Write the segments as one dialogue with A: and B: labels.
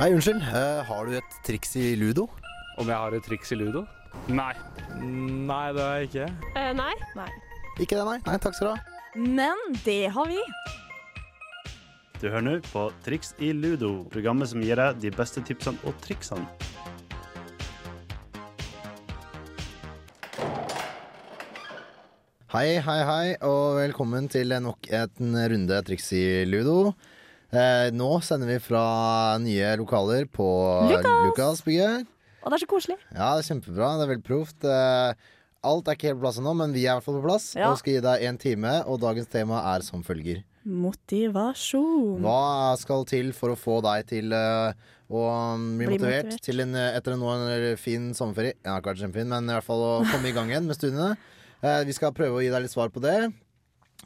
A: Nei, unnskyld. Eh, har du et triks i ludo?
B: Om jeg har et triks i ludo? Nei.
C: Nei, det har jeg ikke.
D: Eh, nei.
A: Ikke det, nei. Nei, Takk skal du ha.
E: Men det har vi.
F: Du hører nå på Triks i ludo, programmet som gir deg de beste tipsene og triksene.
A: Hei, hei, hei, og velkommen til nok en runde triks i ludo. Eh, nå sender vi fra nye lokaler på
E: Lukas!
A: Lukasbygget.
E: Og det er så koselig.
A: Ja, det er kjempebra. Det er veldig proft. Eh, alt er ikke helt på plass ennå, men vi er i hvert fall på plass
E: Ja.
A: og skal gi deg en time. Og dagens tema er som følger.
E: Motivasjon.
A: Hva skal til for å få deg til uh, å um, bli,
E: Bli
A: motivert,
E: motivert.
A: til en, eh, etter en, en fin sommerferie? Ja, ikke vært kjempefin, men i hvert fall å komme i gang igjen med studiene. Uh, vi skal prøve å gi deg litt svar på det.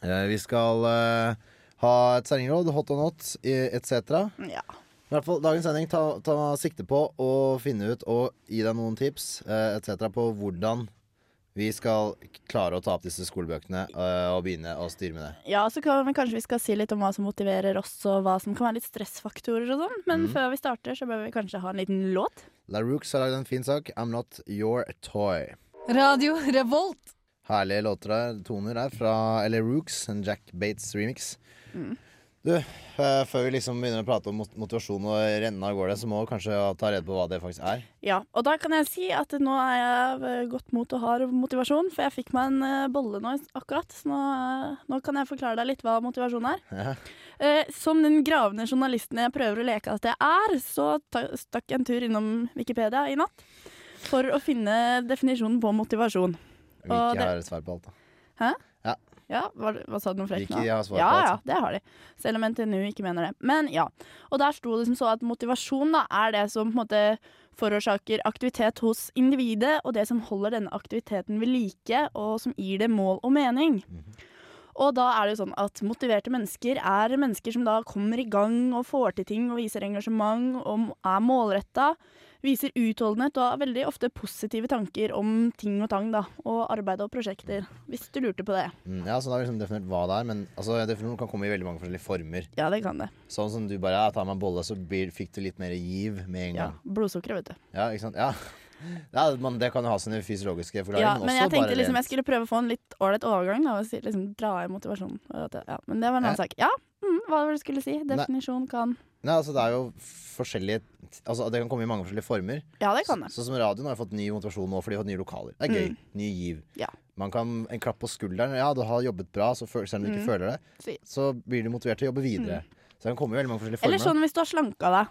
A: Uh, vi skal eh, ha et sendingråd, hot or not, etc.
E: Ja.
A: I hvert fall dagens sending ta, ta sikte på å finne ut og gi deg noen tips eh, etc. på hvordan vi skal klare å ta opp disse skolebøkene eh, og begynne å styre med det.
E: ja, så kan vi, kanskje vi skal si litt om hva som motiverer oss, og hva som kan være litt stressfaktorer og sånn. Men
A: mm.
E: før vi starter, så bør vi kanskje ha en liten låt.
A: La Rooks har lagd en fin sak. I'm not your toy.
G: Radio Revolt.
A: Herlige låter der, toner der fra Eller Rooks, en Jack Bates remix.
E: Mm.
A: Du, eh, før vi liksom begynner å prate om motivasjon og renne av gårde, så må vi kanskje ta rede på hva det faktisk er.
E: Ja, og da kan jeg si at nå er jeg godt mot og har motivasjon, for jeg fikk meg en eh, bolle nå akkurat. Så nå, eh, nå kan jeg forklare deg litt hva motivasjon er.
A: Ja.
E: Eh, som den gravende journalisten jeg prøver å leke at jeg er, så stakk jeg en tur innom Wikipedia i natt for å finne definisjonen på motivasjon.
A: Vi ikke har svar på alt, da.
E: Ja, hva, hva sa du noe frekt nå? Ja, ja, det har de. Selv om NTNU ikke mener det. Men ja. Og der sto det som så at motivasjon da, er det som på en måte forårsaker aktivitet hos individet, og det som holder denne aktiviteten ved like, og som gir det mål og mening.
A: Mhm.
E: Og da er det jo sånn at motiverte mennesker er mennesker som da kommer i gang og får til ting og viser engasjement og er målretta. Viser utholdenhet og har veldig ofte positive tanker om ting og tang, da. Og arbeid og prosjekter, hvis du lurte på det.
A: Mm, ja, så da har vi liksom definert hva det er, men altså, definisjonen kan komme i veldig mange forskjellige former.
E: Ja, det kan det.
A: Sånn som du bare ja, tar meg en bolle, så blir, fikk du litt mer giv med en gang. Ja.
E: Blodsukkeret, vet du.
A: Ja, ikke sant? Ja. Ja man, det kan jo ha sine fysiologiske forklaringer.
E: Ja,
A: men
E: men jeg tenkte liksom jeg skulle prøve å få en litt ålreit overgang. Da, og si, liksom, dra i motivasjonen. Ja, men det var en annen sak. Ja, mm, hva var det du skulle si? Definisjon kan
A: Nei, altså det er jo forskjellige Altså Det kan komme i mange forskjellige former.
E: Ja, det kan det.
A: Sånn som radioen har fått ny motivasjon nå fordi de har fått nye lokaler. Det er gøy.
E: Mm.
A: Ny giv.
E: Ja.
A: Man kan En klapp på skulderen. Ja, du har jobbet bra, så føler, selv om du ikke
E: Mm.
A: føler det, så blir du motivert til å jobbe videre. Så det kan komme i veldig mange forskjellige former.
E: Eller sånn hvis du har slanka deg.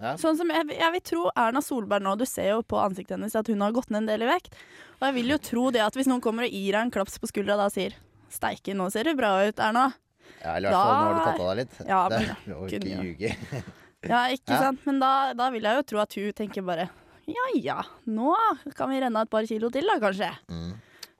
A: Ja.
E: Sånn som jeg, jeg vil tro Erna Solberg nå, du ser jo på ansiktet hennes at hun har gått ned en del i vekt. Og jeg vil jo tro det at hvis noen kommer og gir deg en klaps på skuldra da og sier 'steike, nå ser du bra ut, Erna'.
A: Ja, eller i hvert fall nå har du tatt av deg litt.
E: Ja,
A: det er lov ikke ljuge.
E: Ja, ikke
A: Ja.
E: sant? Men da, da vil jeg jo tro at hun tenker bare ja ja, nå kan vi renne et par kilo til da, kanskje.
A: Mm.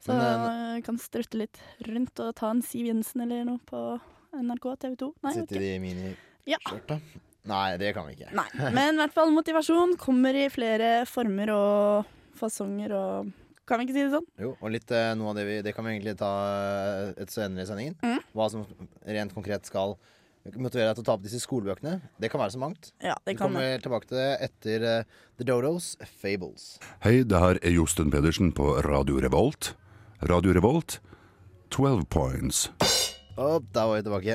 E: Så
A: Men,
E: jeg kan strutte litt rundt og ta en Siv Jensen eller noe på NRK TV 2. Nei,
A: Sitter
E: de
A: i miniskjørt,
E: Ja.
A: da? Nei, det kan vi ikke.
E: Nei. Men i hvert fall motivasjon kommer i flere former og fasonger og Kan vi ikke si det sånn?
A: Jo, og litt eh, noe av det vi Det kan vi egentlig ta eh, et senere i sendingen.
E: Mm.
A: Hva som rent konkret skal motivere deg til å ta opp disse skolebøkene. Det kan være så mangt.
E: Ja,
A: Vi
E: det kan det.
A: kommer tilbake til det etter eh, The Dodos Fables.
H: Hei, det her er Josten Pedersen på Radio Revolt. Radio Revolt, 12 points.
A: Og da var vi tilbake.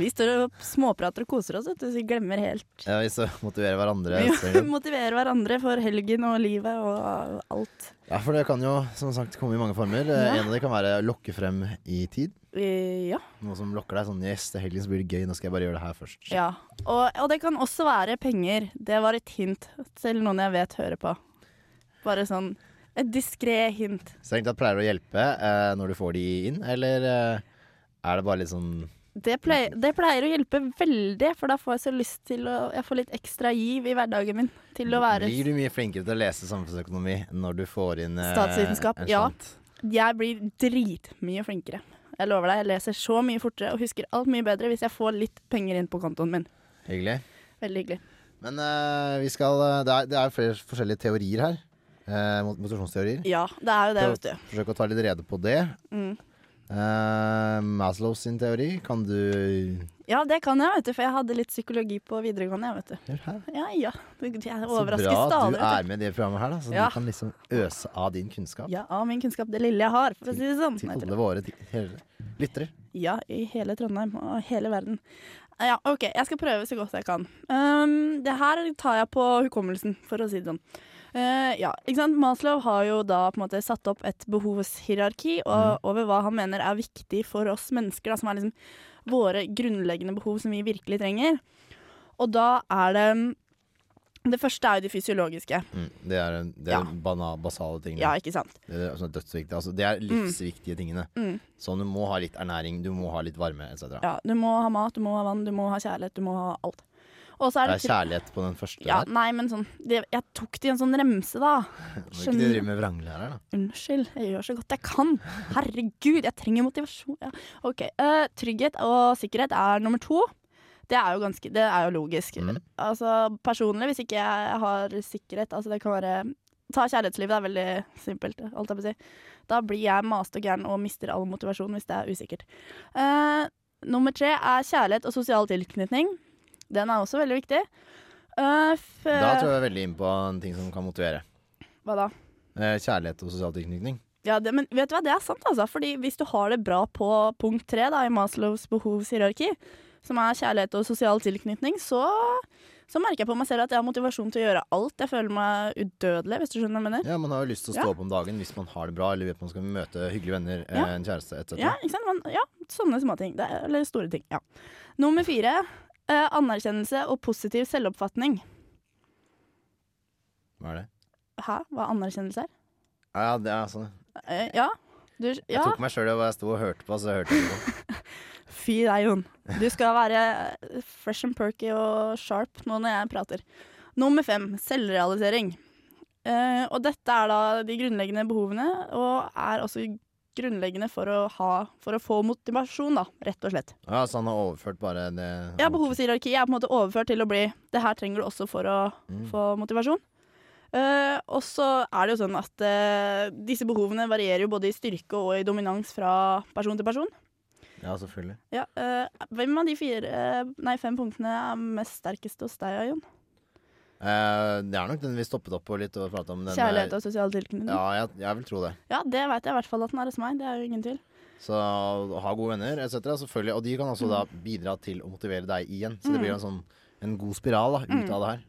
E: Vi står og småprater og koser oss, så vi glemmer helt
A: Ja, Vi så motiverer hverandre.
E: Vi motiverer hverandre for helgen og livet og alt.
A: Ja, for det kan jo som sagt komme i mange former. Eh,
E: Ja.
A: En av dem kan være å lokke frem i tid.
E: Eh, Ja.
A: Noe som lokker deg sånn Yes, til helgen så blir det gøy, nå skal jeg bare gjøre det her først.
E: ja. Og, og det kan også være penger. Det var et hint til noen jeg vet hører på. Bare sånn et diskré hint.
A: Strengt tatt pleier det å hjelpe eh, når du får de inn, eller eh, er det bare litt sånn
E: Det pleier, det pleier å hjelpe veldig, for da får jeg så lyst til å Jeg får litt ekstra giv i hverdagen min til å være
A: Blir du mye flinkere til å lese samfunnsøkonomi når du får inn eh,
E: Statsvitenskap,
A: en
E: ja. Jeg blir dritmye flinkere. Jeg lover deg, jeg leser så mye fortere og husker alt mye bedre hvis jeg får litt penger inn på kontoen min.
A: Hyggelig.
E: Veldig hyggelig.
A: Men eh, vi skal eh, Det er, det er flere forskjellige teorier her. Eh, motivasjonsteorier.
E: Ja, det er jo det, vet du.
A: Forsøk å ta litt rede på det.
E: Mm.
A: Eh, Maslow sin teori, kan du
E: Ja, det kan jeg, vet du, for jeg hadde litt psykologi på videregående. Vet du. Ja, ja. Jeg
A: Så bra at
E: stadig.
A: du er med i det programmet her, da, så
E: Ja.
A: du kan liksom øse av din kunnskap.
E: Ja, av min kunnskap, det lille jeg har, for å si det sånn.
A: til alle våre lyttere.
E: Ja, i hele Trondheim og hele verden. Ja, OK, jeg skal prøve så godt jeg kan. Um, det her tar jeg på hukommelsen, for å si det sånn. Eh, ja, ikke sant? Maslow har jo da på en måte satt opp et behovshierarki og, over hva han mener er viktig for oss mennesker, da, som er liksom våre grunnleggende behov som vi virkelig trenger. Og da er det Det første er jo det fysiologiske.
A: Mm, det er, det er
E: Ja.
A: banal, basale tingene.
E: Ja, ikke sant?
A: Det er sånn dødsviktig. Altså, det er livsviktige tingene.
E: Mm.
A: Sånn du må ha litt ernæring, du må ha litt varme etc.
E: Ja, du må ha mat, du må ha vann, du må ha kjærlighet, du må ha alt. Og så er
A: Det
E: det
A: er kjærlighet på den første
E: Ja,
A: der.
E: nei, men sånn det, Jeg tok det i en sånn remse, da.
A: Må ikke
E: skjønner-
A: du drive med vranglærer, da?
E: Unnskyld, jeg gjør så godt jeg kan. Herregud, jeg trenger motivasjon. Ja. Ok, Uh, Trygghet og sikkerhet er nummer to. Det er jo ganske, det er jo logisk.
A: Mm.
E: Altså Personlig, hvis ikke jeg har sikkerhet Altså det kan være Ta kjærlighetslivet, det er veldig simpelt. Alt jeg vil si. Da blir jeg mast og gæren og mister all motivasjon hvis det er usikkert. Uh, nummer tre er kjærlighet og sosial tilknytning. Den er også veldig viktig. Uh,
A: Da tror jeg veldig inn på en ting som kan motivere.
E: Hva da?
A: Eh, Kjærlighet og sosial tilknytning.
E: Ja, det, men vet du hva, det er sant, altså. Fordi hvis du har det bra på punkt tre i Maslows behovshierarki, som er kjærlighet og sosial tilknytning, så, så merker jeg på meg selv at jeg har motivasjon til å gjøre alt. Jeg føler meg udødelig, hvis du skjønner hva jeg mener.
A: Ja, Man har jo lyst til å stå
E: Ja.
A: opp om dagen hvis man har det bra, eller vet man skal møte hyggelige venner,
E: Ja.
A: eh, en kjæreste etc.
E: Ja, ikke sant? Man, ja, sånne småting. Er- Eller store ting. Ja. Nummer fire. Eh, anerkjennelse og positiv selvoppfatning.
A: Hva er det?
E: Hæ? Hva anerkjennelse er?
A: Ja, det er sånn.
E: Eh, ja. Du,
A: Jeg tok meg sjøl i hva jeg sto og hørte på, så hørte jeg på.
E: Fy deg, Jon. Du skal være fresh and perky og sharp nå når jeg prater. Nummer fem selvrealisering. Eh, og dette er da de grunnleggende behovene, og er også grunnleggende for å, ha, for å få motivasjon, da, rett og slett.
A: Ja, Så han har overført bare det
E: Ja, Behovshierarkiet er på en måte overført til å bli det her trenger du også for å
A: Mm.
E: få motivasjon. Uh, og så er det jo sånn at uh, disse behovene varierer jo både i styrke og i dominans fra person til person.
A: Ja, selvfølgelig.
E: Ja, uh, hvem av de fire, nei, fem punktene er mest sterkest hos deg, Jon?
A: Eh, det er nok den vi stoppet opp på litt og pratet om. Den,
E: Kjærlighet og sosial tilknytning? Ja,
A: jeg, jeg vil tro det.
E: Ja, det vet jeg i hvert fall at den er hos meg. Det er jo ingen tvil.
A: Så ha gode venner etc. Selvfølgelig. Og de kan også da
E: Mm.
A: bidra til å motivere deg igjen. Så det blir en sånn en god spiral da, ut
E: Mm.
A: av det her.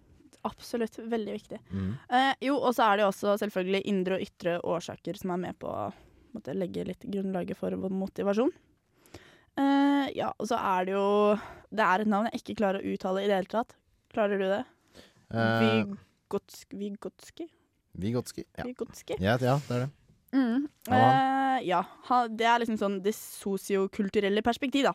E: Absolutt. Veldig viktig.
A: Mm.
E: Uh, jo, og så er det jo også selvfølgelig indre og ytre årsaker som er med på å måtte legge litt grunnlaget for vår motivasjon. Uh, ja, og så er det jo Det er et navn jeg ikke klarer å uttale i det hele tatt. Klarer du det?
A: Eh,
E: Vigotski? Vigotski?
A: Ja.
E: Vigotski?
A: Ja, ja, det er det.
E: Mm.
A: Uh.
E: Eh, ja, ha, det er liksom sånn det sosiokulturelle perspektiv, da.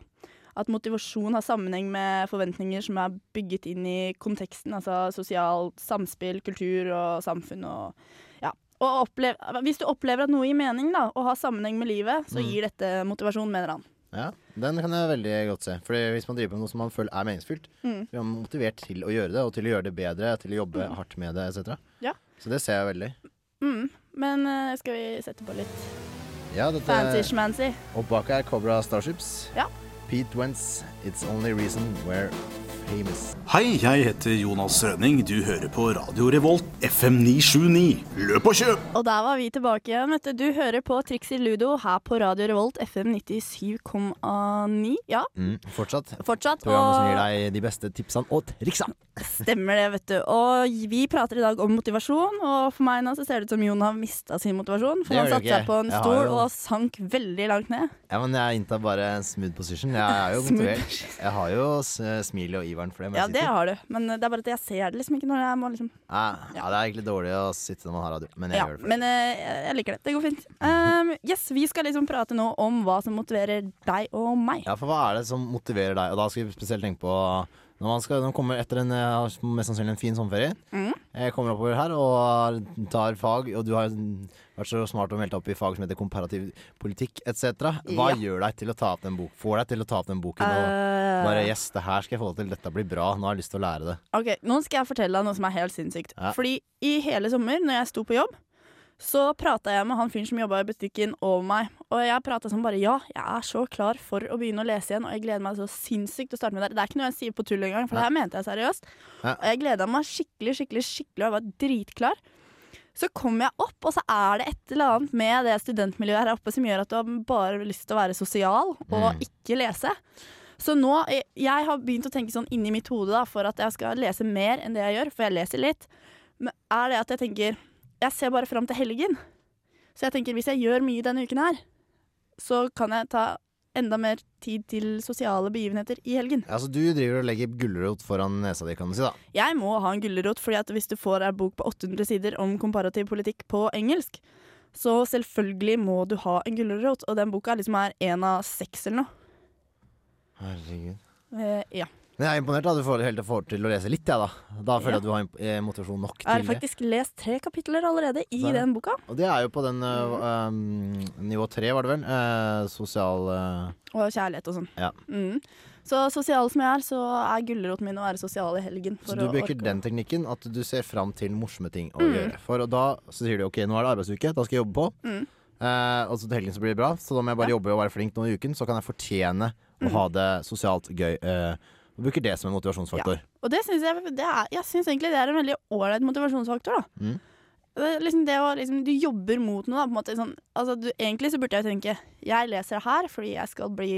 E: At motivasjon har sammenheng med forventninger som er bygget inn i konteksten, altså sosialt samspill, kultur og samfunn og ja. Og opplev, hvis du opplever at noe gir mening, da, og har sammenheng med livet, så
A: Mm.
E: gir dette motivasjon, mener han.
A: Ja, Den kan jeg veldig godt se. Fordi Hvis man driver på noe som man føler er meningsfylt,
E: Mm.
A: blir man motivert til å gjøre det, og til å gjøre det bedre, til å jobbe hardt med det etc.
E: Ja.
A: Så det ser jeg veldig.
E: Mm. Men uh, skal vi sette på litt
A: Ja, dette
E: fancy-schmancy?
A: Og bak er Cobra Starships.
E: Ja.
A: Pete Wentz, It's Only Reason Famous.
D: Hei, jeg heter Jonas Rønning. Du hører på Radio Revolt FM 979. Løp og kjøp!
E: Og der var vi tilbake igjen. Vet du. du hører på Triks i Ludo her på Radio Revolt FM 97,9. Ja,
A: Mm, fortsatt.
E: fortsatt.
A: Programmet som gir deg de beste tipsene og triksene.
E: Stemmer det, vet du. Og vi prater i dag om motivasjon, og for meg nå så ser det ut som Jon har mista sin motivasjon. For han satte seg på en stol
A: jo-
E: og sank veldig langt ned.
A: Ja, men jeg inntar bare smooth position. Jeg er jo motivert. Jeg har jo smil smilet og iveren for det.
E: Ja, det har du, men det er bare at jeg ser det liksom ikke når jeg må liksom
A: Ja, ja, det er egentlig dårlig å sitte når man har radio, men jeg
E: Ja,
A: gjør det for
E: men uh, jeg liker det. Det går fint. Um, yes, vi skal liksom prate nå om hva som motiverer deg og meg.
A: Ja, for hva er det som motiverer deg? Og da skal vi spesielt tenke på når man, skal, når man kommer etter en eh, mest sannsynlig en fin sommerferie.
E: Mhm.
A: Jeg kommer oppover her og tar fag, og du har vært så smart å melde deg opp i fag som heter komparativ politikk etc. Hva
E: Ja.
A: gjør deg til å ta opp den bok? Får deg til å ta opp den boken og
E: Eh,
A: bare Yes, det her skal jeg få til. Dette blir bra. Nå har jeg lyst til å lære det.
E: Ok, Nå skal jeg fortelle deg noe som er helt sinnssykt.
A: Ja.
E: Fordi i hele sommer, når jeg sto på jobb, så prata jeg med han fyren som jobba i butikken over meg. Og jeg prata som bare ja, jeg er så klar for å begynne å lese igjen, og jeg gleder meg så sinnssykt til å starte med det. Det er ikke noe jeg sier på tull engang, for det her mente jeg seriøst. Og jeg gleda meg skikkelig, skikkelig, skikkelig, og jeg var dritklar. Så kommer jeg opp, og så er det et eller annet med det studentmiljøet her oppe som gjør at du har bare lyst til å være sosial og
A: Mm.
E: ikke lese. Så nå, jeg, jeg har begynt å tenke sånn inni mitt hode da, for at jeg skal lese mer enn det jeg gjør, for jeg leser litt, men er det at jeg tenker Jeg ser bare fram til helgen. Så jeg tenker hvis jeg gjør mye denne uken her, så kan jeg ta enda mer tid til sosiale begivenheter i helgen.
A: Ja, så du driver og legger gulrot foran nesa di, kan du si, da.
E: Jeg må ha en gulrot, fordi at hvis du får ei bok på 800 sider om komparativ politikk på engelsk, så selvfølgelig må du ha en gulrot, og den boka liksom er én av seks eller noe.
A: Herregud.
E: Eh, ja.
A: Men jeg er imponert at du får, helt får til å lese litt, jeg, da. Da føler jeg at du har eh, motivasjon nok
E: Jeg har faktisk lest tre kapitler allerede i
A: Så
E: den boka.
A: Og det er jo på den uh, nivå tre, var det vel? Uh, sosial uh...
E: Og kjærlighet og sånn.
A: Ja.
E: Mm. Så sosial som jeg er, så er gulroten min å være sosial i helgen.
A: Så du bruker den teknikken at du ser fram til morsomme ting å
E: Mm.
A: gjøre. For da så sier du ok, nå er det arbeidsuke, da skal jeg jobbe på.
E: Mm.
A: Uh, og så til helgen så blir det bra, så da må jeg bare
E: Ja.
A: jobbe og være flink noen i uken. Så kan jeg fortjene å
E: Mm.
A: ha det sosialt gøy. eh, og bruker det som en motivasjonsfaktor.
E: Og det synes jeg, det er, jeg synes egentlig det er en veldig ålreit motivasjonsfaktor. da.
A: Mm.
E: Det liksom det å liksom, Du jobber mot noe. Da, på en måte, sånn, altså, du, egentlig så burde jeg tenke jeg leser her fordi jeg skal bli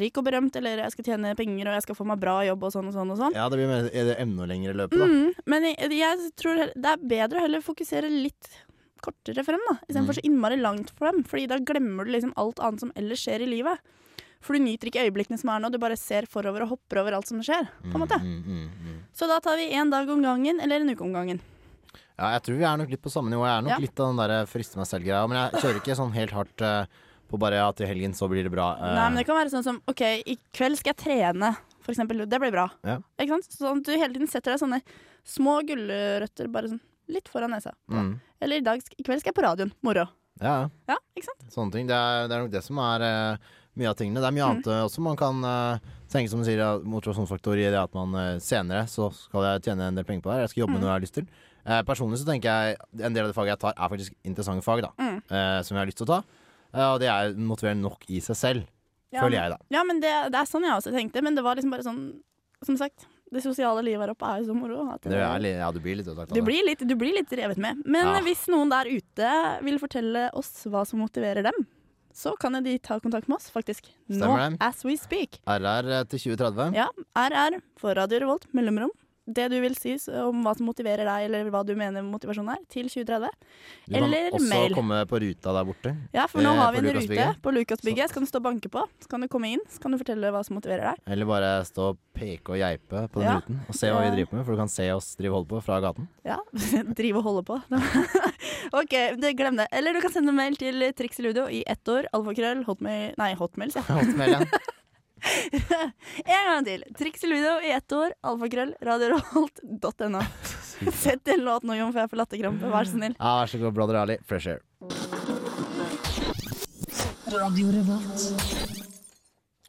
E: rik og berømt, eller jeg skal tjene penger og jeg skal få meg bra jobb og sånn og sånn. og sånn.
A: Ja, det blir mer, er det enda lengre løpet, da.
E: Mm, men jeg, jeg tror det er bedre å heller fokusere litt kortere frem, da, istedenfor
A: Mm.
E: så innmari langt frem. Fordi da glemmer du liksom alt annet som ellers skjer i livet. For du nyter ikke øyeblikkene som er nå, du bare ser forover og hopper over alt som skjer. på en måte.
A: Mm, mm, mm.
E: Så da tar vi én dag om gangen, eller en uke om gangen.
A: Ja, jeg tror vi er nok litt på samme nivå. Jeg er nok
E: Ja.
A: litt av den der friste meg selv-greia. Men jeg kjører ikke sånn helt hardt uh, på bare ja, til helgen så blir det bra. Uh.
E: Nei, men det kan være sånn som OK, i kveld skal jeg trene, for eksempel. Det blir bra.
A: Ja.
E: Ikke sant? Sånn at du hele tiden setter deg sånne små gulrøtter bare sånn litt foran nesa.
A: mm.
E: Eller i, dag, i kveld skal jeg på radioen. Moro.
A: Ja, ja.
E: Ikke sant?
A: Sånne ting. Det er, det er nok det som er eh, mye av tingene. Det er mye annet eh, også man kan uh, tenke som du sier, ja, motivasjonsfaktor i det at man uh, senere så skal jeg tjene en del penger på det her. Jeg skal jobbe med noe jeg har lyst til. Uh, personlig så tenker jeg en del av det faget jeg tar, er faktisk interessante fag, da.
E: Mm.
A: som jeg har lyst til å ta. Og det er motiverende nok i seg selv,
E: Ja,
A: føler jeg, da.
E: Ja, men det, det er sånn jeg også tenkte. Men det var liksom bare sånn Som sagt, det sosiale livet her oppe er jo så moro. At
A: Det er, ja, du blir litt ødelagt av
E: du,
A: det.
E: blir litt, du blir litt revet med. Men
A: Ja.
E: hvis noen der ute vil fortelle oss hva som motiverer dem, så kan de ta kontakt med oss, faktisk. Nå,
A: det.
E: as we speak.
A: RR eh, til 2030.
E: Ja, RR for Radio Revolt, mellomrom. Det du vil si om hva som motiverer deg, eller hva du mener motivasjon er, til 2030.
A: Du kan også
E: mail.
A: komme på ruta der borte.
E: Ja, for nå
A: Eh,
E: har vi en rute på Lukasbygget. Så kan du stå og banke på. Så kan du komme inn, så kan du fortelle hva som motiverer deg.
A: Eller bare stå og peke og geipe på den
E: Ja.
A: ruten og se hva vi driver med, for du kan se oss drive og holde på fra gaten.
E: Ja, drive og holde på. OK, glem det. Eller du kan sende mail til Triks i ett år, alfakrøll, hotmail Nei, hotmail ja.
A: Hotmail, ja.
E: En gang til. Trikseludo i ett år, alfakrøll, radiorolt.no. Sett en låt nå, Jon, for jeg får latterkrampe. Vær så snill.
A: Ja, vær så god, brother Ali. Fresh air.
G: Radio Revolt.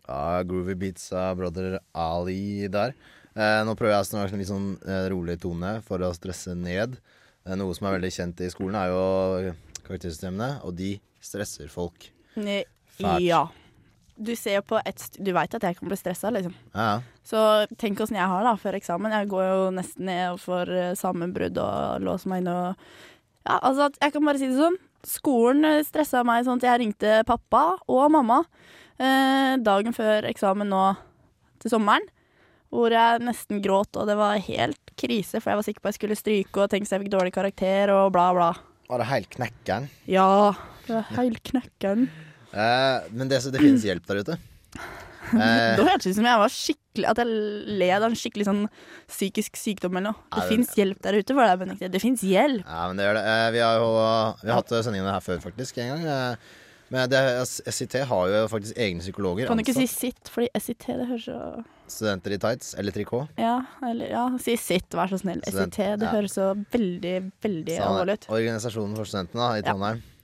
A: Ja, groovy beats av brother Ali der. Eh, nå prøver jeg å snakke en litt sånn eh, rolig tone for å stresse ned. Eh, noe som er veldig kjent i skolen, er jo karaktersystemene, og de stresser folk. Fælt.
E: Ja. Du ser jo på et Du veit at jeg kan bli stressa, liksom.
A: Ja.
E: Så tenk åssen jeg har det da, før eksamen. Jeg går jo nesten ned og får eh, sammenbrudd og låser meg inne og Ja, altså, at jeg kan bare si det sånn. Skolen eh, stressa meg sånn at jeg ringte pappa og mamma eh, dagen før eksamen nå til sommeren. Hvor jeg nesten gråt, og det var helt krise, for jeg var sikker på at jeg skulle stryke og tenke seg jeg fikk dårlig karakter og bla, bla.
A: Var det helt knekkeren?
E: Ja, det var helt knekkeren.
A: Eh, men det, det finnes hjelp der ute. Eh,
E: Da hørtes det ut som jeg var skikkelig At jeg led av en skikkelig sånn psykisk sykdom eller noe. Det
A: det-
E: fins hjelp der ute for deg, Benedicte. Det fins hjelp.
A: ja, men det gjør det. Eh, vi har jo vi har hatt sendingene her før, faktisk, en gang. Eh, men det, SIT har jo faktisk egne psykologer.
E: Kan du ikke si sitt, fordi SIT det høres så
A: Studenter i tights, eller trikot.
E: Ja, eller ja, si sitt, vær så snill.
A: Student-
E: SIT, det
A: ja.
E: høres så veldig, veldig
A: Sånn,
E: alvorlig ut.
A: Organisasjonen for studentene da, i
E: Ja.
A: Trondheim. Eh,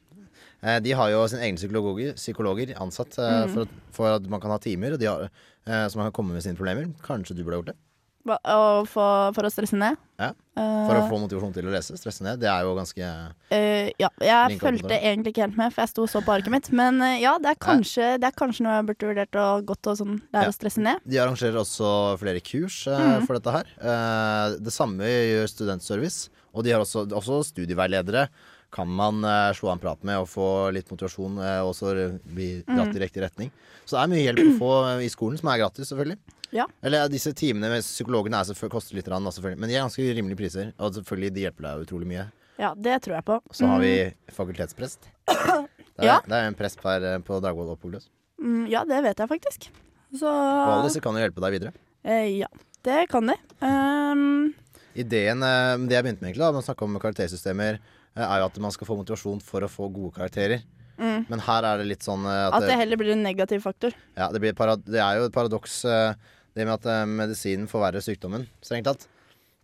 A: de har jo sine egne psykologer, psykologer ansatt eh,
E: Mhm.
A: for, at, for at man kan ha timer, og de har, eh, så man kan komme med sine problemer. Kanskje du burde gjort det?
E: For, for å stresse ned?
A: Ja, For å
E: Eh,
A: få motivasjon til å lese, stresse ned. Det er jo ganske
E: uh, ja, jeg fulgte egentlig ikke helt med, for jeg sto og så på arket mitt. Men eh, ja, det er kanskje, det er kanskje noe jeg burde vurdert å gått og sånn, lære
A: Ja.
E: å stresse ned.
A: De arrangerer også flere kurs uh,
E: Mm.
A: for dette her. Uh, det samme gjør Studentservice. Og de har også, også studieveiledere. Kan man uh, slå av en prat med og få litt motivasjon uh, og så bli dratt
E: Mm.
A: i riktig retning. Så det er mye hjelp å få i skolen, som er gratis, selvfølgelig.
E: Ja.
A: Eller disse timene med psykologene er koster litt, rann, selvfølgelig. men de er ganske rimelige priser. Og selvfølgelig, de hjelper deg utrolig mye.
E: Ja, det tror jeg på.
A: Så har vi
E: Mm.
A: fakultetsprest. Det er,
E: Ja.
A: det er en prest per, eh, på Dragvoll og Pogles.
E: Mm, ja, det vet jeg faktisk. Så
A: Og alle disse kan jo hjelpe deg videre.
E: eh, Ja, det kan de. Um,
A: Ideen, det jeg begynte med egentlig da, med å snakke om karaktersystemer, er jo at man skal få motivasjon for å få gode karakterer.
E: mm,
A: Men her er det litt sånn eh, at,
E: at det heller blir en negativ faktor.
A: ja, det, det er jo et paradoks eh, det med at eh, medisinen forverrer sykdommen, strengt tatt.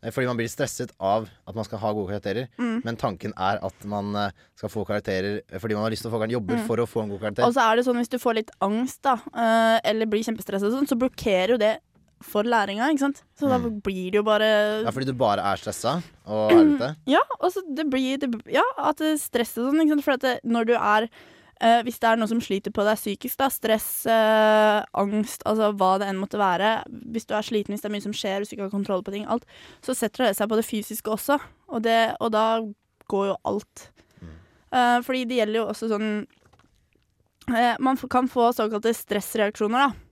A: Eh, Fordi man blir stresset av at man skal ha gode karakterer.
E: Mm.
A: Men tanken er at man eh, skal få karakterer eh, fordi man har lyst til å få jobber
E: Mm.
A: for å få en god karakter.
E: Og så er det sånn hvis du får litt angst, da, eh, eller blir kjempestressa, sånn, så blokkerer jo det for læringa, ikke sant. Så da
A: Mm.
E: blir det jo bare
A: ja, fordi du bare er stressa og er ute?
E: Ja, og så det blir det, Ja, at det stresset sånn, ikke sant. For det, når du er eh, Hvis det er noe som sliter på deg psykisk, da, stress, eh, angst, altså hva det enn måtte være Hvis du er sliten, hvis det er mye som skjer, hvis du ikke har kontroll på ting, alt, så setter det seg på det fysiske også. Og, det, og da går jo alt. Eh, fordi det gjelder jo også sånn eh, Man kan få såkalte stressreaksjoner, da.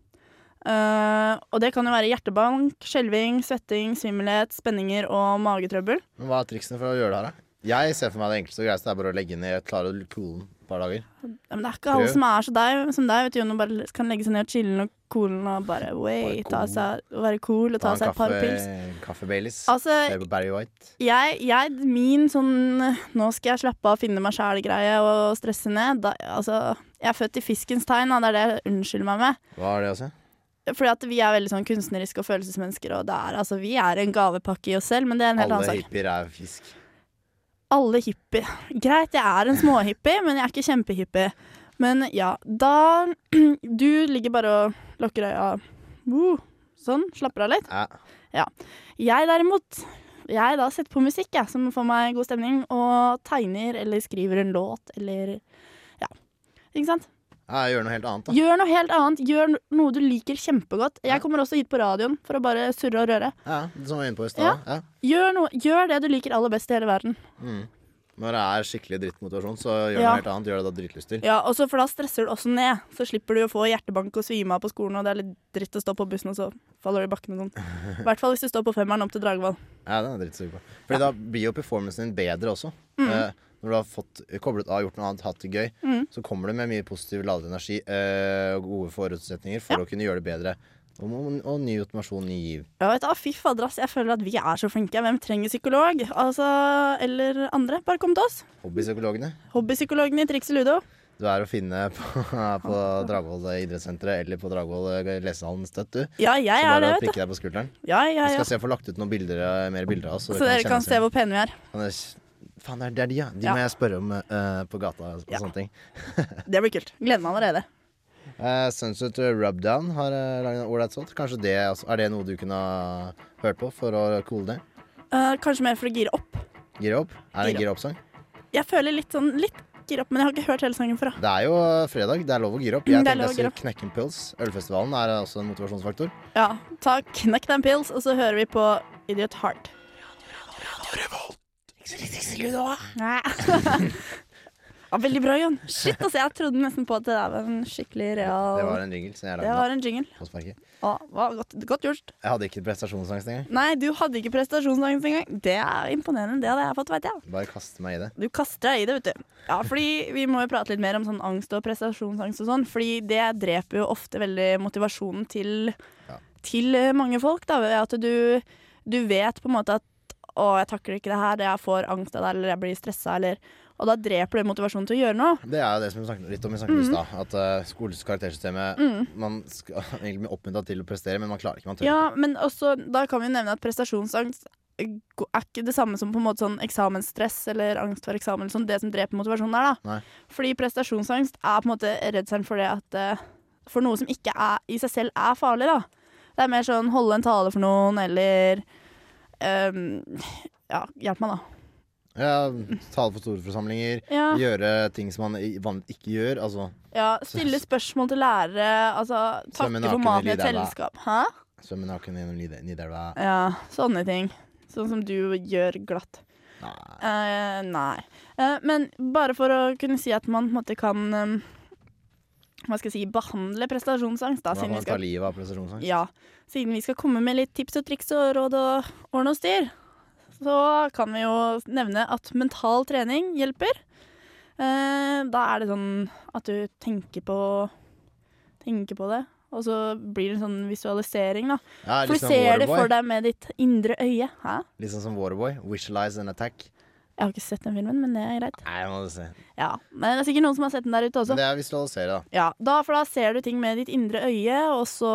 E: Eh, og det kan jo være hjertebank, skjelving, svetting, svimmelhet, spenninger og magetrøbbel.
A: Men hva er triksene for å gjøre det her, da? Jeg ser for meg det enkleste og greieste er bare å legge ned klare kolen et par dager.
E: Ja, men det er ikke alle
A: Prøv.
E: som er så deg, som deg. vet du, Jon, bare kan legge seg ned og chille og kolen og bare
A: wait,
E: ta
A: cool.
E: seg, være cool og ta,
A: ta
E: seg et par pils.
A: kaffe Baileys.
E: Altså,
A: Barry White.
E: jeg, jeg, min sånn Nå skal jeg slappe av, finne meg sjæl-greie og stresse ned. Da, altså, jeg er født i fiskens tegn, og det er det jeg unnskylder meg med.
A: Hva er det å si?
E: Fordi at vi er veldig sånn kunstneriske og følelsesmennesker, og er, altså, vi er en gavepakke i oss selv, men det er en helt
A: Alle
E: annen sak.
A: Alle hippier er fisk.
E: Alle hippie. Greit, jeg er en småhippie, men jeg er ikke kjempehippie. Men ja, da Du ligger bare og lukker øya. uh, Sånn. Slapper av litt.
A: Ja.
E: Jeg derimot, jeg da setter på musikk, jeg, som får meg god stemning, og tegner eller skriver en låt eller Ja. Ikke sant?
A: Ja, gjør noe helt annet, da.
E: Gjør noe helt annet. Gjør noe du liker kjempegodt. Jeg kommer også hit på radioen for å bare surre og røre.
A: Ja, Som vi var inne på i sted, Ja.
E: Gjør, noe, gjør det du liker aller best i hele verden.
A: Mm. Når det er skikkelig drittmotivasjon, så gjør
E: Ja.
A: noe helt annet. Gjør det da dritlyst til.
E: Ja, også For da stresser du også ned. Så slipper du å få hjertebank og svime av på skolen, og det er litt dritt å stå på bussen, og så faller du i bakken og sånn. I hvert fall hvis du står på femmeren opp til Dragvoll.
A: Ja, den er drittsuger på. Fordi da blir jo performancen din bedre også.
E: Mm.
A: Eh, når du har fått koblet av, gjort noe annet, hatt det gøy,
E: Mm.
A: så kommer du med mye positiv ladet energi og og gode forutsetninger for å kunne gjøre det bedre. Og, og, ny automasjon, ny giv.
E: Ja, vet du, Fy fader, ass. Jeg føler at vi er så flinke. Hvem trenger psykolog? Altså, Eller andre. Bare kom til oss.
A: Hobbypsykologene.
E: Hobbypsykologene i Triks i Ludo.
A: Du er å finne på, på Dragvoll idrettssenteret eller på Dragvoll eh, lesehallen Støtt, du.
E: Ja, jeg
A: så
E: er det, vet du.
A: prikke deg på skulderen.
E: Ja, ja, ja.
A: Vi skal se, få lagt ut noen bilder, eh, mer bilder av oss.
E: Så dere kan se hvor pene vi er.
A: Faen, det er- de, ja. De
E: Ja.
A: må jeg spørre om uh, på gata og
E: Ja.
A: sånne ting.
E: Det blir kult. Gleder meg allerede.
A: Uh, Sunset Rubdown har uh, laget en ålreit sånt. Kanskje det altså, Er det noe du kunne ha hørt på for å coole ned?
E: Uh, kanskje mer for å gire opp.
A: Gire opp? Er det en
E: Gire
A: opp-sang?
E: Jeg føler litt sånn litt gire opp, men jeg har ikke hørt hele sangen før.
A: Det er jo fredag, det er lov å gire opp.
E: Mm,
A: Jeg tenkte jeg skulle knekke en pils. Ølfestivalen er også en motivasjonsfaktor.
E: Ja, ta knekk den pils, og så hører vi på Idiot Heart. Nei. Ja, veldig bra, Jon. Shit, altså, jeg trodde nesten på at det der var en skikkelig real
A: Det var en jingle som jeg
E: Det var en jingle. hva, godt, godt gjort.
A: Jeg hadde ikke prestasjonsangst engang.
E: Nei, du hadde ikke prestasjonsangst engang. Det er imponerende. Det hadde jeg fått, veit jeg.
A: Bare kaste meg i det.
E: Du kaster deg i det, vet du. Ja, fordi Vi må jo prate litt mer om sånn angst og prestasjonsangst og sånn, fordi det dreper jo ofte veldig motivasjonen til, til eh, mange folk. da, ved at du, du vet på en måte at å, jeg takler ikke det her, jeg får angst av det, eller jeg blir stressa, eller Og da dreper det motivasjonen til å gjøre noe.
A: Det er jo det som vi snakket litt om i snakket mm.
E: Mhm.
A: At uh, skolens karaktersystemet
E: Mm.
A: Man skal egentlig bli oppmuntra til å prestere, men man klarer ikke. Man tør
E: Ja, men også, da kan vi nevne at prestasjonsangst er ikke det samme som på en måte sånn eksamensstress eller angst for eksamen. Sånn, det som dreper motivasjonen der, da.
A: Nei.
E: Fordi prestasjonsangst er på en måte redselen for det at uh, For noe som ikke er, i seg selv er farlig, da. Det er mer sånn holde en tale for noen, eller ehm, Ja, hjelp meg, da.
A: Ja, Tale for store forsamlinger.
E: Ja,
A: Gjøre ting som man vanligvis ikke gjør. Altså
E: ja Stille spørsmål til lærere. Altså takke for maten i et selskap. Hæ?
A: svømme naken gjennom Nidelva.
E: Ja, sånne ting. Sånn som du gjør glatt.
A: Nei.
E: Uh, nei. Uh, men bare for å kunne si at man på en måte kan eh, Hva skal jeg si behandle prestasjonsangst, da. Siden vi skal,
A: livet av prestasjonsangst.
E: ja, siden vi skal komme med litt tips og triks og råd og ordne og styr, så kan vi jo nevne at mental trening hjelper. Eh, da er det sånn at du tenker på Tenker på det. Og så blir det en sånn visualisering, da.
A: Ja,
E: For
A: litt
E: du ser det for deg med ditt indre øye. Hæ?
A: Sånn som Waterboy. Visualize and attack.
E: Jeg har ikke sett den filmen, men det er greit.
A: Nei, må du se.
E: Ja, Men det er sikkert noen som har sett den der ute også.
A: Men det er visualisere, da.
E: Ja, da, For da ser du ting med ditt indre øye, og så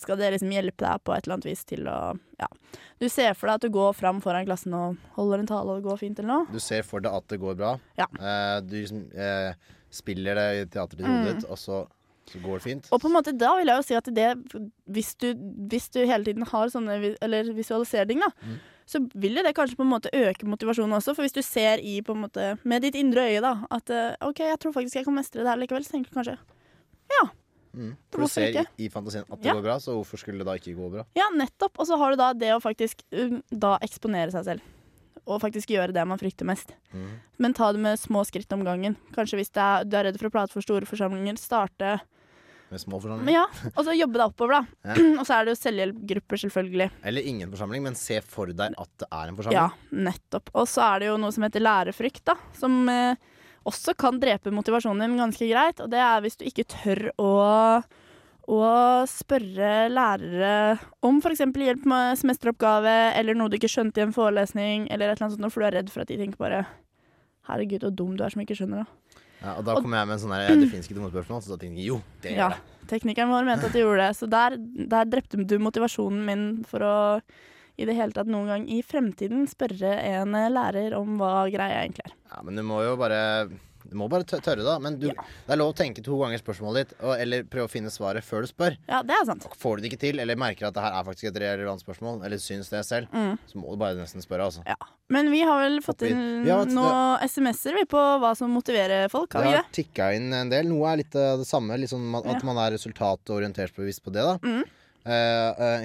E: skal det liksom hjelpe deg på et eller annet vis til å Ja. Du ser for deg at du går fram foran klassen og holder en tale, og det går fint eller noe.
A: Du ser for deg at det går bra.
E: Ja.
A: Eh, du liksom, eh, spiller det i teateret i hodet ditt, og så, så går det fint.
E: Mm. Og på en måte da vil jeg jo si at det Hvis du, hvis du hele tiden har sånne eller visualisering, da,
A: Mm.
E: Så vil jo det kanskje på en måte øke motivasjonen også. For hvis du ser i på en måte med ditt indre øye da at eh, OK, jeg tror faktisk jeg kan mestre det her likevel, så tenker du kanskje
A: Mm. For du ser i, i fantasien at det
E: Ja.
A: går bra, så hvorfor skulle det da ikke gå bra?
E: Ja, nettopp. Og så har du da det å faktisk um, da eksponere seg selv. Og faktisk gjøre det man frykter mest.
A: Mm.
E: Men ta det med små skritt om gangen. Kanskje hvis det er, du er redd for å prate for store forsamlinger, starte
A: Med små forsamlinger.
E: ja, Og så jobbe deg oppover, da.
A: Ja.
E: og så er det jo selvhjelpgrupper, selvfølgelig.
A: Eller ingen forsamling, men se for deg at det er en forsamling.
E: Ja, nettopp. Og så er det jo noe som heter lærefrykt, da. Som eh, også kan drepe motivasjonen din ganske greit. Og det er hvis du ikke tør å å spørre lærere om f.eks. hjelp med semesteroppgave, eller noe du ikke skjønte i en forelesning, eller et eller annet sånt, for du er redd for at de tenker bare Herregud, så dum du er som ikke skjønner det.
A: Ja, og da kommer jeg med en sånn her Det finnes ikke noe spørsmål, så da tenkte jeg jo, det
E: Ja.
A: gjør det.
E: Teknikeren vår mente at de gjorde det, så der, der drepte du motivasjonen min for å i det hele tatt noen gang i fremtiden spørre en eh, lærer om hva greia egentlig er.
A: Ja, men du må jo bare Du må bare tørre, da. Men du, det er lov å tenke to ganger spørsmålet ditt, og, eller prøve å finne svaret før du spør.
E: Ja, det er sant.
A: Får du det ikke til, eller merker at det her er faktisk et relevant spørsmål, eller syns det selv,
E: Mm.
A: så må du bare nesten spørre, altså.
E: Ja. Men vi har vel fått
A: inn. har
E: noen SMS-er på hva som motiverer folk, har
A: Det
E: vi
A: har
E: det?
A: tikka inn en del. Noe er litt av det samme. Sånn at
E: Ja.
A: man er resultatorientert bevisst på det. da
E: Mm.
A: Eh, eh,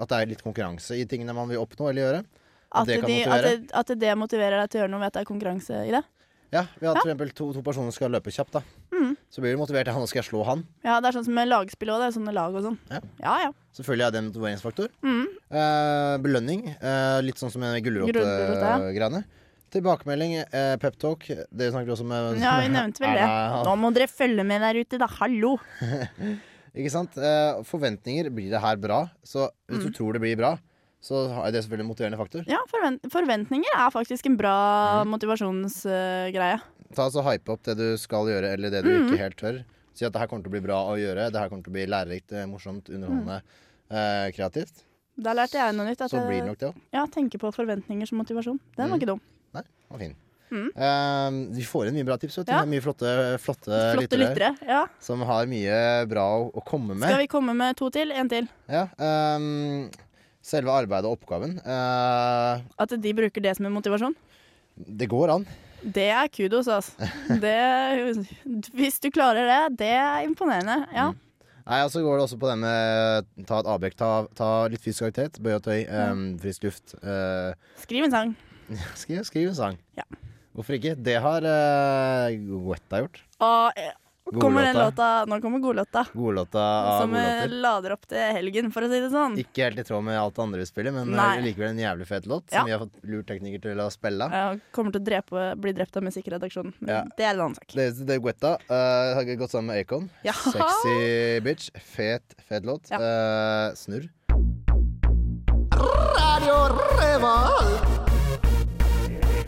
A: At det er litt konkurranse i tingene man vil oppnå eller gjøre.
E: At
A: det
E: de, at, det, at det motiverer deg til å gjøre noe ved at det er konkurranse i det?
A: Ja, Vi har
E: Ja.
A: f.eks. to, to personer som skal løpe kjapt. da
E: Mm.
A: Så blir du motivert til han, og skal jeg slå han.
E: Ja, det er sånn som med lagspill òg. Det er sånne lag og sånn.
A: Ja.
E: ja. ja.
A: Selvfølgelig er det en motiveringsfaktor.
E: Mm.
A: Eh, belønning. eh, litt sånn som gulrotgreiene. Tilbakemelding, eh, peptalk. Det snakket også med
E: Ja, vi nevnte vel det. Nå må dere følge med der ute, da. Hallo!
A: Ikke sant? Eh, forventninger. Blir det her bra? Så hvis
E: Mm.
A: du tror det blir bra, så er det selvfølgelig en motiverende faktor.
E: Ja, forvent forventninger er faktisk en bra
A: Mm.
E: motivasjonsgreie.
A: Ta altså Hype opp det du skal gjøre, eller det du
E: Mm.
A: ikke helt tør. Si at det her kommer til å bli bra å gjøre. Det her kommer til å bli lærerikt, eh, morsomt, underholdende, eh, kreativt.
E: Da lærte jeg noe nytt. At
A: Så blir det nok det òg.
E: ja, tenke på forventninger som motivasjon. Den var
A: Mm.
E: ikke dum.
A: Nei, var fin.
E: Mm.
A: Eh, vi får inn mye bra tips.
E: Ja.
A: Mye flotte, flotte,
E: Flotte
A: lyttere.
E: Ja.
A: som har mye bra å, å komme med.
E: Skal vi komme med to til? En til.
A: Ja, ehm, selve arbeidet og oppgaven. Uh,
E: At de bruker det som en motivasjon.
A: det går an.
E: Det er kudos, altså. Det, hvis du klarer det, det er imponerende. Ja.
A: Nei, altså så går det også på det med ta et avbrekk. Ta, ta litt fysisk aktivitet. Bøy og tøy. um, frisk luft. Uh,
E: Skriv en sang.
A: skriv, skriv en sang.
E: Ja.
A: Hvorfor ikke? Det har uh, Wetta gjort.
E: Og eh, kommer den låta Nå kommer godlåta.
A: Godlåta av
E: Som eh,
A: godlåter.
E: lader opp til helgen, for å si det sånn.
A: Ikke helt i tråd med alt det andre vi spiller, men
E: Nei.
A: eh, likevel en jævlig fet låt.
E: Ja.
A: Som vi har fått lurt teknikere til å spille.
E: Ja, kommer til å drepe, bli drept av musikkredaksjonen. Men
A: Ja.
E: det er en annen sak.
A: Det, det er Guetta. Uh, har gått sammen med Acon.
E: Ja.
A: Sexy bitch. Fet, fet låt.
E: Ja.
A: Uh, snurr.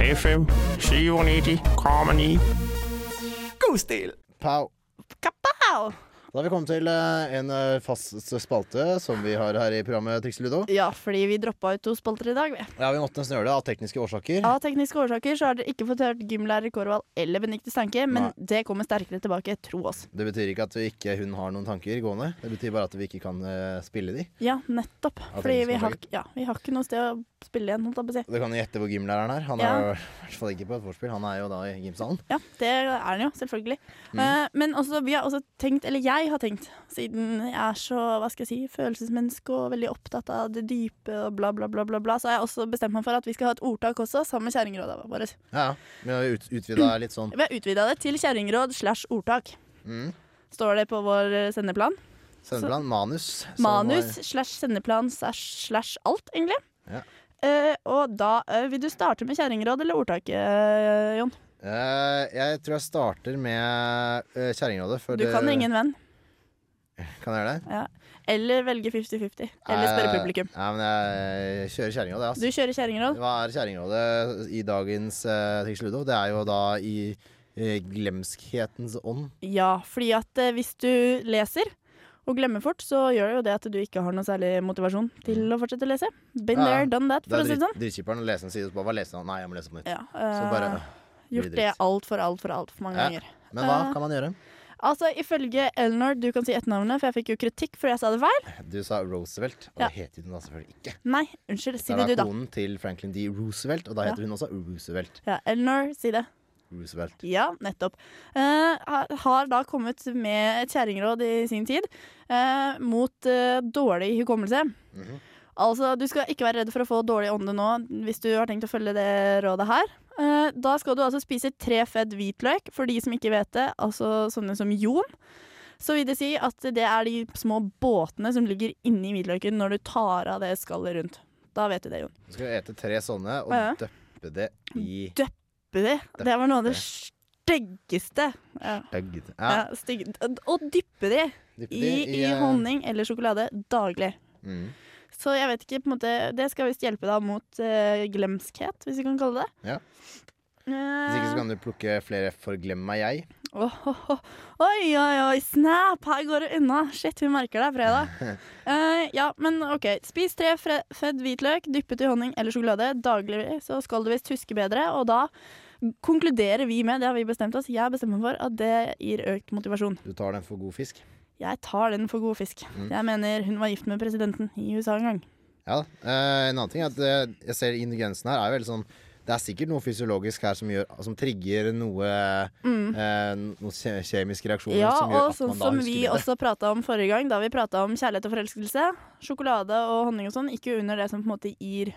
C: FM 97,9.
A: Pow.
E: Capau!
A: Da har vi kommet til eh, en eh, fast spalte som vi har her i programmet Triks Ludo.
E: Ja, fordi vi droppa ut to spalter i dag. vi.
A: Ja, vi måtte nesten gjøre det av tekniske årsaker.
E: Av tekniske årsaker så har dere ikke fått hørt gymlærer Kårvald eller Benedicte Stanke, men
A: Nei.
E: det kommer sterkere tilbake, tro oss.
A: Det betyr ikke at vi ikke, hun har noen tanker gående. Det betyr bare at vi ikke kan eh, spille de.
E: Ja, nettopp.
A: Av
E: Fordi vi har, ja, vi har ikke noe sted å spille igjen, holdt jeg på å si.
A: Du kan jo gjette hvor gymlæreren er. Han
E: Ja.
A: er i hvert fall ikke på et vorspiel. Han er jo da i gymsalen.
E: Ja, det er han jo, selvfølgelig.
A: Mm.
E: Men også, vi har også tenkt, eller jeg har tenkt, siden jeg er så hva skal jeg si, følelsesmenneske og veldig opptatt av det dype og bla, bla, bla, bla, bla, så har jeg også bestemt meg for at vi skal ha et ordtak også, sammen med kjerringrådet vårt.
A: Ja. Vi har ut, utvida litt sånn.
E: Vi har utvida det til kjerringråd slash ordtak.
A: Mm.
E: Står det på vår sendeplan. sendeplan.
A: Sendeplan. Manus.
E: Manus
A: var-
E: slash sendeplan slash, slash alt, egentlig.
A: Ja.
E: Uh, og da uh, vil du starte med kjerringråd eller ordtak, uh, Jon?
A: Eh, jeg tror jeg starter med uh, Kjerringrådet.
E: Du kan det, ingen venn.
A: Kan jeg gjøre det?
E: Ja. Eller velge 50-50. Eller spørre
A: Eh,
E: publikum.
A: Ja, men jeg kjører Kjerringrådet,
E: Du
A: altså.
E: kjører kjerringråd.
A: Hva er Kjerringrådet i dagens uh, Ludo? Det er jo da i uh, glemskhetens ånd.
E: Ja, fordi at uh, hvis du leser og glemmer fort, så gjør det jo det at du ikke har noe særlig motivasjon til å fortsette å lese. Been
A: Mm. Ja,
E: there, done that, for å si det sånn.
A: dritkjipperen å lese en side, og bare hva han? Nei, jeg må lese på nytt.
E: Ja,
A: Så bare øh,
E: gjort
A: det
E: altfor, altfor, altfor mange
A: Ja.
E: ganger.
A: Men hva kan man gjøre?
E: Altså, ifølge Elnor, du kan si etternavnet, for jeg fikk jo kritikk fordi jeg sa det feil.
A: Du sa Roosevelt, og
E: Ja.
A: det heter hun da selvfølgelig ikke.
E: Nei, unnskyld, si
A: Det
E: det du,
A: da
E: Det er
A: konen til Franklin D. Roosevelt, og da
E: Ja.
A: heter hun også Roosevelt.
E: Ja, Elnor, si det.
A: Roosevelt.
E: Ja, nettopp. Uh, har da kommet med et kjerringråd i sin tid uh, mot uh, dårlig hukommelse.
A: Mhm.
E: Altså, du skal ikke være redd for å få dårlig ånde nå hvis du har tenkt å følge det rådet her. Eh, da skal du altså spise tre fedd hvitløk, for de som ikke vet det, altså sånne som Jon. Så vil det si at det er de små båtene som ligger inni hvitløken når du tar av det skallet rundt. Da vet du det, Jon.
A: Du skal ete tre sånne og
E: Ja.
A: døppe det i
E: Døppe det. Det var noe av det styggeste. Ja.
A: øgd.
E: Ja,
A: Ja.
E: stygg. Og dyppe de
A: dyppe
E: i,
A: de
E: i
A: eh,
E: honning eller sjokolade daglig.
A: Mm.
E: Så jeg vet ikke, på en måte Det skal visst hjelpe deg mot uh, glemskhet, hvis vi kan kalle det.
A: Ja. Hvis ikke så kan du plukke flere Forglem meg jeg.
E: Oh, oh, oh. Oi, oi, oi, snap! Her går det unna. Shit, vi merker det fredag. uh, ja, men OK. Spis tre fedd hvitløk, dyppet i honning eller sjokolade daglig, så skal du visst huske bedre. Og da konkluderer vi med, det har vi bestemt oss, jeg bestemmer for, at det gir økt motivasjon.
A: Du tar den for god fisk.
E: Jeg tar den for god fisk.
A: Mm.
E: Jeg mener hun var gift med presidenten i USA en gang.
A: Ja. Eh, en annen ting er at eh, jeg ser ingrediensene her er veldig sånn Det er sikkert noe fysiologisk her som, gjør, som trigger noe eh, Noen kjemiske reaksjoner
E: Mm. Ja,
A: som gjør
E: og sånn som vi
A: det.
E: også prata om forrige gang, da vi prata om kjærlighet og forelskelse. Sjokolade og honning og sånn, ikke under det som på en måte gir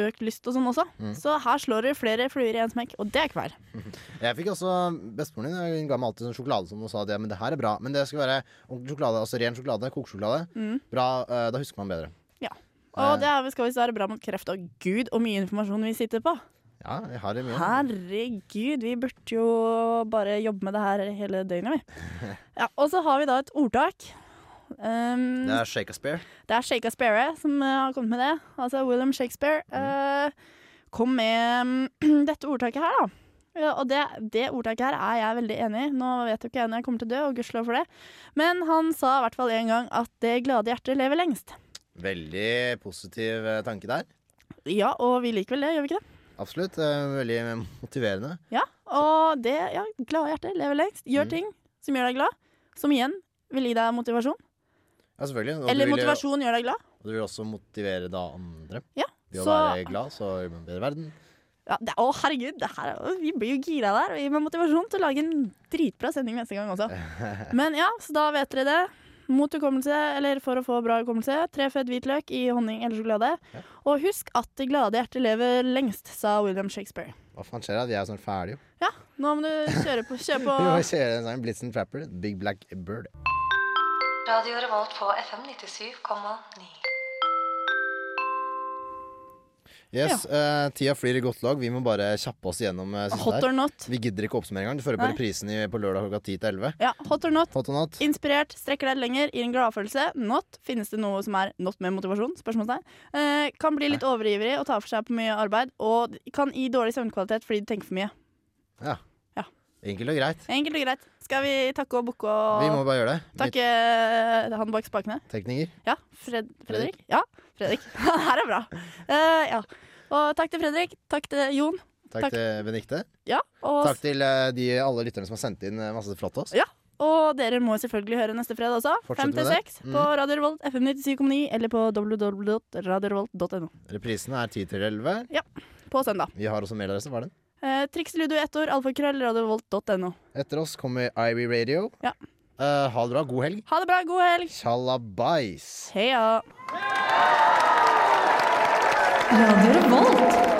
E: økt lyst og sånn også.
A: Mm.
E: Så her slår det flere fluer i en smekk, og det er ikke feil.
A: Jeg fikk også Bestemoren din hun ga meg alltid sånn sjokolade som hun sa det, men det her er bra. Men det skal være sjokolade, altså ren sjokolade, kokesjokolade.
E: Mm.
A: Bra, eh, da husker man bedre. Ja.
E: Og det er, skal visst være bra mot kreft. Og gud, og mye informasjon vi sitter på.
A: Ja, vi har det mye.
E: Herregud, vi burde jo bare jobbe med det her hele døgnet, vi. Ja, og så har vi da et ordtak. Um,
A: Det er Shakespeare.
E: Det er Shakespeare som eh, har kommet med det. Altså William Shakespeare eh, kom med mm, dette ordtaket her, da. Ja, og det, det ordtaket her er jeg veldig enig i. Nå vet jo ikke jeg når jeg kommer til å dø, og gudskjelov for det. Men han sa i hvert fall en gang at det glade hjertet lever lengst.
A: Veldig positiv eh, tanke der.
E: Ja, og vi liker vel det, gjør vi ikke det?
A: Absolutt. Veldig motiverende.
E: Ja, og det, ja, glade hjertet lever lengst. Gjør
A: Mm.
E: ting som gjør deg glad. Som igjen vil gi deg motivasjon.
A: Ja, selvfølgelig. Og
E: Eller
A: du vil, jo-
E: motivasjon gjør deg glad.
A: Og du vil også motivere da andre.
E: Ja,
A: Ved å
E: så-
A: være glad, så gjør man bedre verden.
E: Ja, det, å, herregud, det her, er- vi blir jo gira der. Og gir meg motivasjon til å lage en dritbra sending neste gang også. Men ja, så da vet dere det. Mot hukommelse, eller for å få bra hukommelse, tre fedd hvitløk i honning eller sjokolade. Og husk at det glade hjertet lever lengst, sa William Shakespeare.
A: Hva faen skjer da? Vi er jo snart ferdige, jo.
E: Ja, nå må du kjøre på. Kjøre på.
A: Vi må kjøre en sånn Blitzen Trapper, Big Black Bird.
G: Radio Revolt på FM 97,9.
A: Yes, eh, Tida flyr i godt lag. Vi må bare kjappe oss gjennom uh,
E: Hot or not.
A: Vi gidder ikke oppsummere engang. Du får høre på
E: Nei.
A: reprisen på lørdag klokka 10 til 11.
E: Ja, hot or not.
A: Hot or not?
E: Inspirert, strekker deg lenger, gir en gladfølelse. Not. Finnes det noe som er not med motivasjon? Spørsmålstegn. Uh, kan bli litt overivrig og ta for seg på mye arbeid. Og kan gi dårlig søvnkvalitet fordi du tenker for mye.
A: Ja.
E: Ja.
A: Enkelt og greit.
E: Enkelt og greit. Skal vi takke og bukke og
A: Vi må bare gjøre det.
E: takke Mitt... han bak spakene?
A: Tekniker.
E: Ja. Fred Fredrik? Ja, Fredrik. Her er bra. Uh, ja. Og takk til Fredrik. Takk til Jon.
A: Takk,
E: Takk.
A: til Benikte.
E: Ja. Og,
A: Takk til eh, de, alle lytterne som har sendt inn eh, masse flott til oss.
E: Ja. og dere må selvfølgelig høre neste fredag også.
A: Fortsett
E: 5 til
A: seks
E: 6
A: Mm.
E: på Radio Revolt FM 97,9 eller på www.radiorevolt.no
A: Reprisene er 10 til 11.
E: på søndag.
A: Vi har også mailadresse. Hva er den?
E: Eh, Triksludo i ett ord, alfakrøllradiovolt.no.
A: Etter oss kommer Ivy Radio.
E: Ja.
A: Eh, ha det bra. God helg.
E: Ha det bra, god helg.
A: Tjallabais.
E: Heia.
I: Radio Revolt.